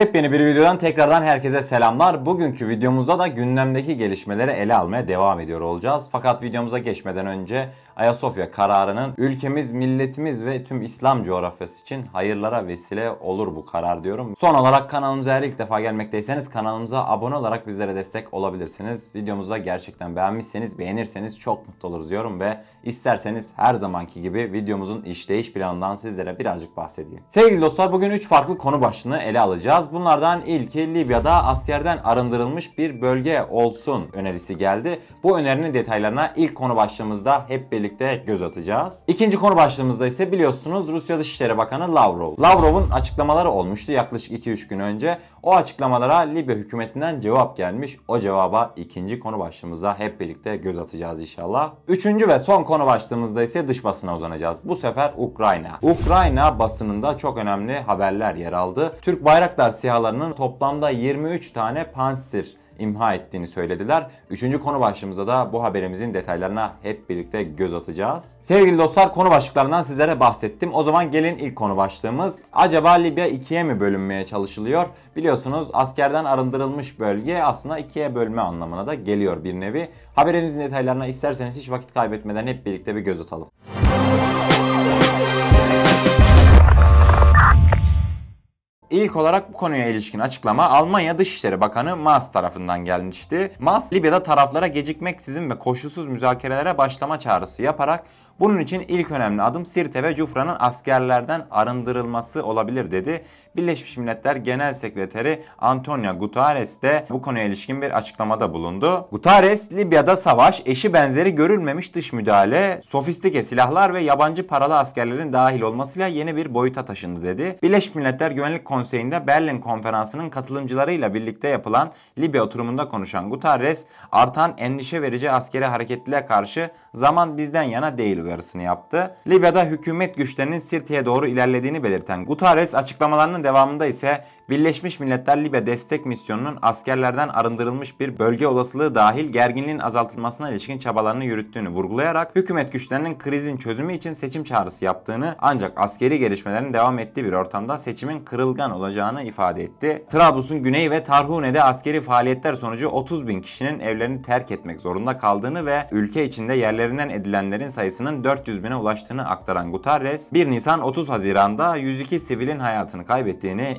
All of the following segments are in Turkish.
Yepyeni bir videodan tekrardan herkese selamlar. Bugünkü videomuzda da gündemdeki gelişmeleri ele almaya devam ediyor olacağız. Fakat videomuza geçmeden önce Ayasofya kararının ülkemiz, milletimiz ve tüm İslam coğrafyası için hayırlara vesile olur bu karar diyorum. Son olarak kanalımıza eğer ilk defa gelmekteyseniz kanalımıza abone olarak bizlere destek olabilirsiniz. Videomuzu da gerçekten beğenmişseniz, beğenirseniz çok mutlu oluruz diyorum ve isterseniz her zamanki gibi videomuzun işleyiş planından sizlere birazcık bahsedeyim. Sevgili dostlar bugün 3 farklı konu başlığını ele alacağız. Bunlardan ilki Libya'da askerden arındırılmış bir bölge olsun önerisi geldi. Bu önerinin detaylarına ilk konu başlığımızda hep birlikte göz atacağız. İkinci konu başlığımızda ise biliyorsunuz Rusya Dışişleri Bakanı Lavrov. Lavrov'un açıklamaları olmuştu yaklaşık 2-3 gün önce. O açıklamalara Libya hükümetinden cevap gelmiş. O cevaba ikinci konu başlığımıza hep birlikte göz atacağız inşallah. Üçüncü ve son konu başlığımızda ise dış basına uzanacağız. Bu sefer Ukrayna. Ukrayna basınında çok önemli haberler yer aldı. Türk Bayraktar SİHA'larının toplamda 23 tane Panzer imha ettiğini söylediler. Üçüncü konu başlığımızda da bu haberimizin detaylarına hep birlikte göz atacağız. Sevgili dostlar konu başlıklarından sizlere bahsettim. O zaman gelin ilk konu başlığımız. Acaba Libya ikiye mi bölünmeye çalışılıyor? Biliyorsunuz askerden arındırılmış bölge aslında ikiye bölme anlamına da geliyor bir nevi. Haberimizin detaylarına isterseniz hiç vakit kaybetmeden hep birlikte bir göz atalım. İlk olarak bu konuya ilişkin açıklama Almanya Dışişleri Bakanı Maas tarafından gelmişti. Maas, Libya'da taraflara gecikmeksizin ve koşulsuz müzakerelere başlama çağrısı yaparak bunun için ilk önemli adım Sirte ve Cufra'nın askerlerden arındırılması olabilir dedi. Birleşmiş Milletler Genel Sekreteri Antonio Guterres de bu konuya ilişkin bir açıklamada bulundu. Guterres, Libya'da savaş, eşi benzeri görülmemiş dış müdahale, sofistike silahlar ve yabancı paralı askerlerin dahil olmasıyla yeni bir boyuta taşındı dedi. Birleşmiş Milletler Güvenlik Konseyi'nde Berlin Konferansı'nın katılımcılarıyla birlikte yapılan Libya oturumunda konuşan Guterres, artan endişe verici askeri hareketliliğe karşı zaman bizden yana değil uyarısını yaptı. Libya'da hükümet güçlerinin Sirte'ye doğru ilerlediğini belirten Guterres açıklamalarının devamında ise Birleşmiş Milletler Libya Destek Misyonu'nun askerlerden arındırılmış bir bölge olasılığı dahil gerginliğin azaltılmasına ilişkin çabalarını yürüttüğünü vurgulayarak hükümet güçlerinin krizin çözümü için seçim çağrısı yaptığını ancak askeri gelişmelerin devam ettiği bir ortamda seçimin kırılgan olacağını ifade etti. Trablus'un güneyi ve Tarhune'de askeri faaliyetler sonucu 30 bin kişinin evlerini terk etmek zorunda kaldığını ve ülke içinde yerlerinden edilenlerin sayısının 400 bine ulaştığını aktaran Guterres, 1 Nisan 30 Haziran'da 102 sivilin hayatını kaybettiğini,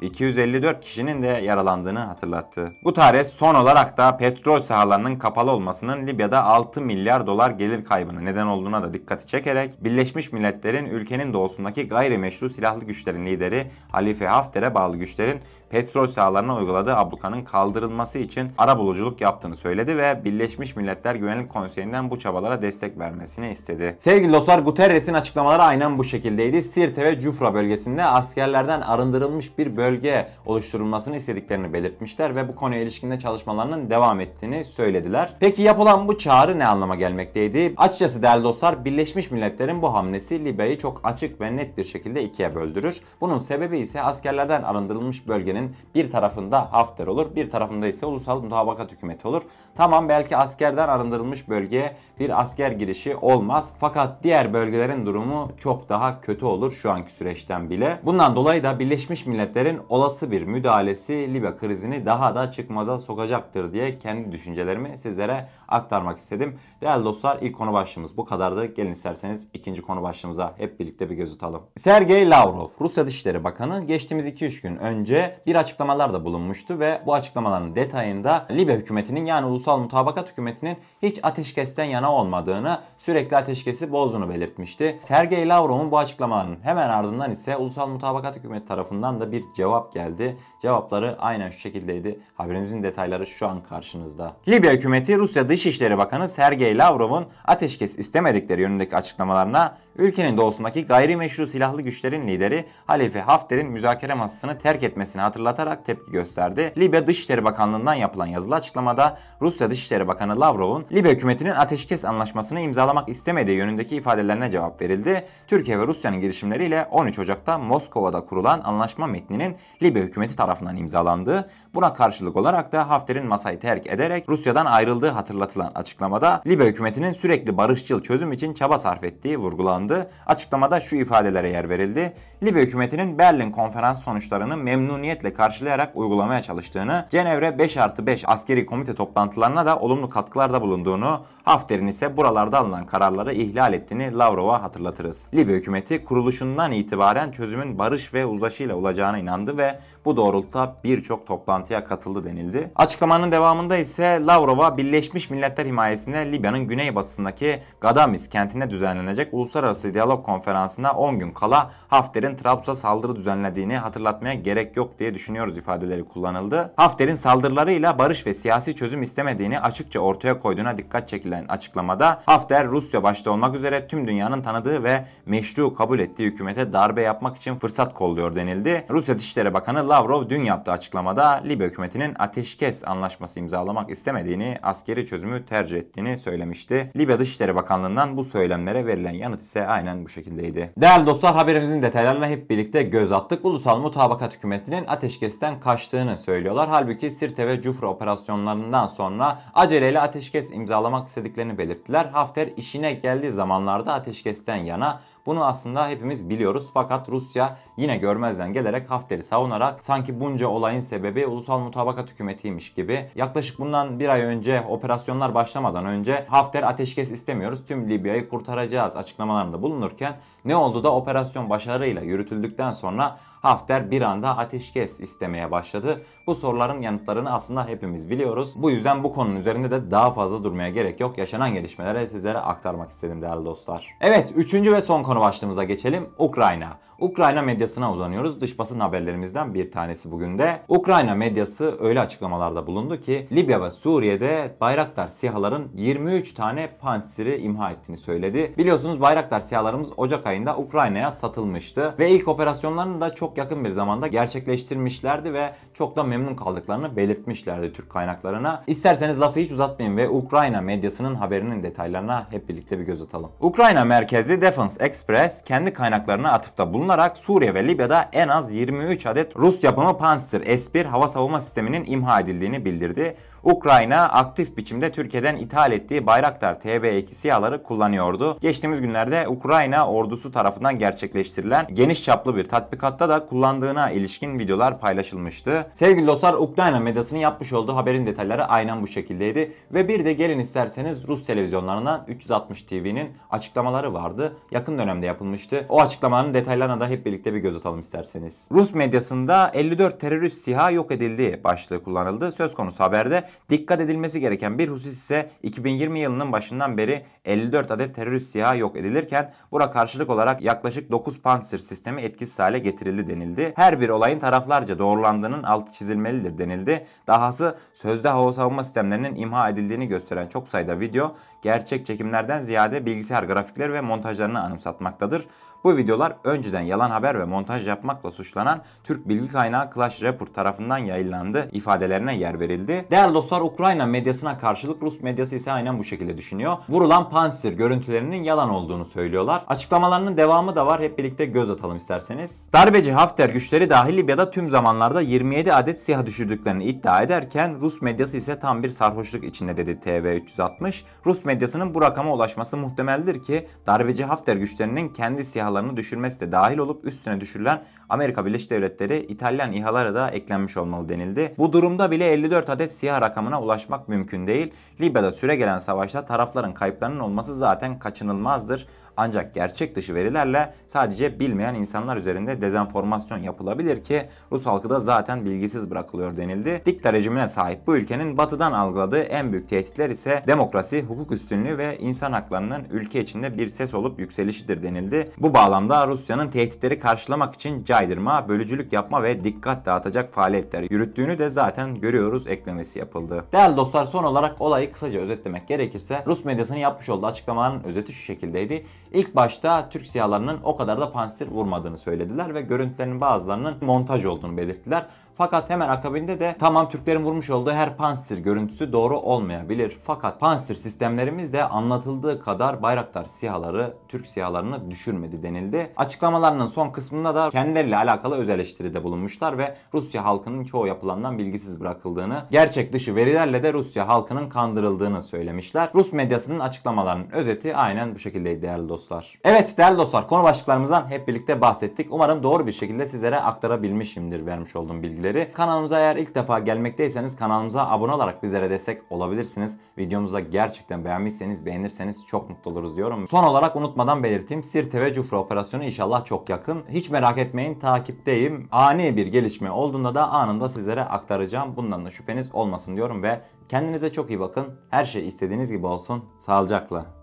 254 kişinin de yaralandığını hatırlattı. Guterres son olarak da petrol sahalarının kapalı olmasının Libya'da 6 milyar dolar gelir kaybına neden olduğuna da dikkati çekerek Birleşmiş Milletler'in ülkenin doğusundaki gayrimeşru silahlı güçlerin lideri Halife Hafter'e bağlı güçlerin petrol sahalarına uyguladığı ablukanın kaldırılması için arabuluculuk yaptığını söyledi ve Birleşmiş Milletler Güvenlik Konseyi'nden bu çabalara destek vermesini istedi. Sevgili dostlar Guterres'in açıklamaları aynen bu şekildeydi. Sirte ve Cufra bölgesinde askerlerden arındırılmış bir bölge oluşturulmasını istediklerini belirtmişler ve bu konuya ilişkinde çalışmalarının devam ettiğini söylediler. Peki yapılan bu çağrı ne anlama gelmekteydi? Açıkçası değerli dostlar Birleşmiş Milletler'in bu hamlesi Libya'yı çok açık ve net bir şekilde ikiye böldürür. Bunun sebebi ise askerlerden arındırılmış bölgenin bir tarafında Hafter olur, bir tarafında ise Ulusal Mutabakat Hükümeti olur. Tamam belki askerden arındırılmış bölgeye bir asker girişi olmaz. Fakat diğer bölgelerin durumu çok daha kötü olur şu anki süreçten bile. Bundan dolayı da Birleşmiş Milletler'in olası bir müdahalesi Libya krizini daha da çıkmaza sokacaktır diye kendi düşüncelerimi sizlere aktarmak istedim. Değerli dostlar ilk konu başlığımız bu kadardı. Gelin isterseniz ikinci konu başlığımıza hep birlikte bir göz atalım. Sergey Lavrov, Rusya Dışişleri Bakanı geçtiğimiz 2-3 gün önce bir açıklamalarda bulunmuştu ve bu açıklamaların detayında Libya hükümetinin yani Ulusal Mutabakat Hükümeti'nin hiç ateşkesten yana olmadığını, sürekli ateşkesi bozduğunu belirtmişti. Sergey Lavrov'un bu açıklamanın hemen ardından ise Ulusal Mutabakat Hükümeti tarafından da bir cevap geldi. Cevapları aynen şu şekildeydi. Haberimizin detayları şu an karşınızda. Libya hükümeti Rusya Dışişleri Bakanı Sergey Lavrov'un ateşkes istemedikleri yönündeki açıklamalarına ülkenin doğusundaki gayrimeşru silahlı güçlerin lideri Halife Hafter'in müzakere masasını terk etmesini hatırlatarak tepki gösterdi. Libya Dışişleri Bakanlığı'ndan yapılan yazılı açıklamada Rusya Dışişleri Bakanı Lavrov'un Libya hükümetinin ateşkes anlaşmasını imzalamak istemediği yönündeki ifadelerine cevap verildi. Türkiye ve Rusya'nın girişimleriyle 13 Ocak'ta Moskova'da kurulan anlaşma metninin Libya hükümeti hükümeti tarafından imzalandı. Buna karşılık olarak da Hafter'in masayı terk ederek Rusya'dan ayrıldığı hatırlatılan açıklamada Libya hükümetinin sürekli barışçıl çözüm için çaba sarf ettiği vurgulandı. Açıklamada şu ifadelere yer verildi. Libya hükümetinin Berlin konferans sonuçlarını memnuniyetle karşılayarak uygulamaya çalıştığını, Cenevre 5 artı 5 askeri komite toplantılarına da olumlu katkılarda bulunduğunu, Hafter'in ise buralarda alınan kararları ihlal ettiğini Lavrov'a hatırlatırız. Libya hükümeti kuruluşundan itibaren çözümün barış ve uzlaşıyla olacağına inandı ve bu doğrultuda birçok toplantıya katıldı denildi. Açıklamanın devamında ise Lavrov'a Birleşmiş Milletler himayesinde Libya'nın güneybatısındaki Gadamis kentinde düzenlenecek Uluslararası Diyalog Konferansı'na 10 gün kala Hafter'in Trablus'a saldırı düzenlediğini hatırlatmaya gerek yok diye düşünüyoruz ifadeleri kullanıldı. Hafter'in saldırılarıyla barış ve siyasi çözüm istemediğini açıkça ortaya koyduğuna dikkat çekilen açıklamada Hafter Rusya başta olmak üzere tüm dünyanın tanıdığı ve meşru kabul ettiği hükümete darbe yapmak için fırsat kolluyor denildi. Rusya Dışişleri Bakanı Lavrov dün yaptığı açıklamada Libya hükümetinin ateşkes anlaşması imzalamak istemediğini, askeri çözümü tercih ettiğini söylemişti. Libya Dışişleri Bakanlığı'ndan bu söylemlere verilen yanıt ise aynen bu şekildeydi. Değerli dostlar haberimizin detaylarına hep birlikte göz attık. Ulusal Mutabakat Hükümeti'nin ateşkesten kaçtığını söylüyorlar. Halbuki Sirte ve Cufra operasyonlarından sonra aceleyle ateşkes imzalamak istediklerini belirttiler. Hafter işine geldiği zamanlarda ateşkesten yana bunu aslında hepimiz biliyoruz fakat Rusya yine görmezden gelerek Hafter'i savunarak sanki bunca olayın sebebi ulusal mutabakat hükümetiymiş gibi yaklaşık bundan bir ay önce operasyonlar başlamadan önce Hafter ateşkes istemiyoruz tüm Libya'yı kurtaracağız açıklamalarında bulunurken ne oldu da operasyon başarıyla yürütüldükten sonra Hafter bir anda ateşkes istemeye başladı. Bu soruların yanıtlarını aslında hepimiz biliyoruz. Bu yüzden bu konunun üzerinde de daha fazla durmaya gerek yok. Yaşanan gelişmeleri sizlere aktarmak istedim değerli dostlar. Evet, üçüncü ve son konu başlığımıza geçelim. Ukrayna. Ukrayna medyasına uzanıyoruz. Dış basın haberlerimizden bir tanesi bugün de. Ukrayna medyası öyle açıklamalarda bulundu ki Libya ve Suriye'de Bayraktar SİHA'ların 23 tane Pantsir'i imha ettiğini söyledi. Biliyorsunuz Bayraktar SİHA'larımız Ocak ayında Ukrayna'ya satılmıştı ve ilk operasyonlarını da çok yakın bir zamanda gerçekleştirmişlerdi ve çok da memnun kaldıklarını belirtmişlerdi Türk kaynaklarına. İsterseniz lafı hiç uzatmayın ve Ukrayna medyasının haberinin detaylarına hep birlikte bir göz atalım. Ukrayna merkezli Defense Express kendi kaynaklarına atıfta bulunarak Suriye ve Libya'da en az 23 adet Rus yapımı Pantsir S-1 hava savunma sisteminin imha edildiğini bildirdi. Ukrayna aktif biçimde Türkiye'den ithal ettiği Bayraktar TB2 SİHA'ları kullanıyordu. Geçtiğimiz günlerde Ukrayna ordusu tarafından gerçekleştirilen geniş çaplı bir tatbikatta da kullandığına ilişkin videolar paylaşılmıştı. Sevgili dostlar Ukrayna medyasının yapmış olduğu haberin detayları aynen bu şekildeydi. Ve bir de gelin isterseniz Rus televizyonlarından 360 TV'nin açıklamaları vardı. Yakın dönemde yapılmıştı. O açıklamanın detaylarına da hep birlikte bir göz atalım isterseniz. Rus medyasında 54 terörist SİHA yok edildi başlığı kullanıldı. Söz konusu haberde dikkat edilmesi gereken bir husus ise 2020 yılının başından beri 54 adet terörist SİHA yok edilirken buna karşılık olarak yaklaşık 9 Panzer sistemi etkisiz hale getirildi denildi. Her bir olayın taraflarca doğrulandığının altı çizilmelidir denildi. Dahası sözde hava savunma sistemlerinin imha edildiğini gösteren çok sayıda video gerçek çekimlerden ziyade bilgisayar grafikleri ve montajlarını anımsatmaktadır. Bu videolar önceden yalan haber ve montaj yapmakla suçlanan Türk bilgi kaynağı Clash Report tarafından yayınlandı ifadelerine yer verildi. Değerli dostlar Ukrayna medyasına karşılık Rus medyası ise aynen bu şekilde düşünüyor. Vurulan Pantsir görüntülerinin yalan olduğunu söylüyorlar. Açıklamalarının devamı da var. Hep birlikte göz atalım isterseniz. Darbeci Hafter güçleri dahil Libya'da tüm zamanlarda 27 adet SİHA düşürdüklerini iddia ederken Rus medyası ise tam bir sarhoşluk içinde dedi TV360. Rus medyasının bu rakama ulaşması muhtemeldir ki darbeci Hafter güçlerinin kendi SİHA'larını düşürmesi de dahil olup üstüne düşürülen Amerika Birleşik Devletleri İtalyan İHA'lara da eklenmiş olmalı denildi. Bu durumda bile 54 adet SİHA rakamına ulaşmak mümkün değil. Libya'da süre gelen savaşta tarafların kayıplarının olması zaten kaçınılmazdır. Ancak gerçek dışı verilerle sadece bilmeyen insanlar üzerinde dezenformasyon yapılabilir ki Rus halkı da zaten bilgisiz bırakılıyor denildi. Dikta rejimine sahip bu ülkenin batıdan algıladığı en büyük tehditler ise demokrasi, hukuk üstünlüğü ve insan haklarının ülke içinde bir ses olup yükselişidir denildi. Bu bağlamda Rusya'nın tehditleri karşılamak için caydırma, bölücülük yapma ve dikkat dağıtacak faaliyetler yürüttüğünü de zaten görüyoruz eklemesi yapıldı. Değerli dostlar son olarak olayı kısaca özetlemek gerekirse Rus medyasının yapmış olduğu açıklamanın özeti şu şekildeydi. İlk başta Türk SİHA'larının o kadar da pansir vurmadığını söylediler ve görüntülerin bazılarının montaj olduğunu belirttiler. Fakat hemen akabinde de tamam Türklerin vurmuş olduğu her Panzer görüntüsü doğru olmayabilir. Fakat Panzer sistemlerimiz de anlatıldığı kadar Bayraktar sihaları Türk sihalarını düşürmedi denildi. Açıklamalarının son kısmında da kendileriyle alakalı öz eleştiride bulunmuşlar ve Rusya halkının çoğu yapılandan bilgisiz bırakıldığını, gerçek dışı verilerle de Rusya halkının kandırıldığını söylemişler. Rus medyasının açıklamalarının özeti aynen bu şekildeydi değerli dostlar. Evet değerli dostlar konu başlıklarımızdan hep birlikte bahsettik. Umarım doğru bir şekilde sizlere aktarabilmişimdir vermiş olduğum bilgileri. Kanalımıza eğer ilk defa gelmekteyseniz kanalımıza abone olarak bizlere destek olabilirsiniz. Videomuza gerçekten beğenmişseniz beğenirseniz çok mutlu oluruz diyorum. Son olarak unutmadan belirteyim Sirte ve Cufra operasyonu inşallah çok yakın. Hiç merak etmeyin takipteyim. Ani bir gelişme olduğunda da anında sizlere aktaracağım. Bundan da şüpheniz olmasın diyorum ve kendinize çok iyi bakın. Her şey istediğiniz gibi olsun. Sağlıcakla.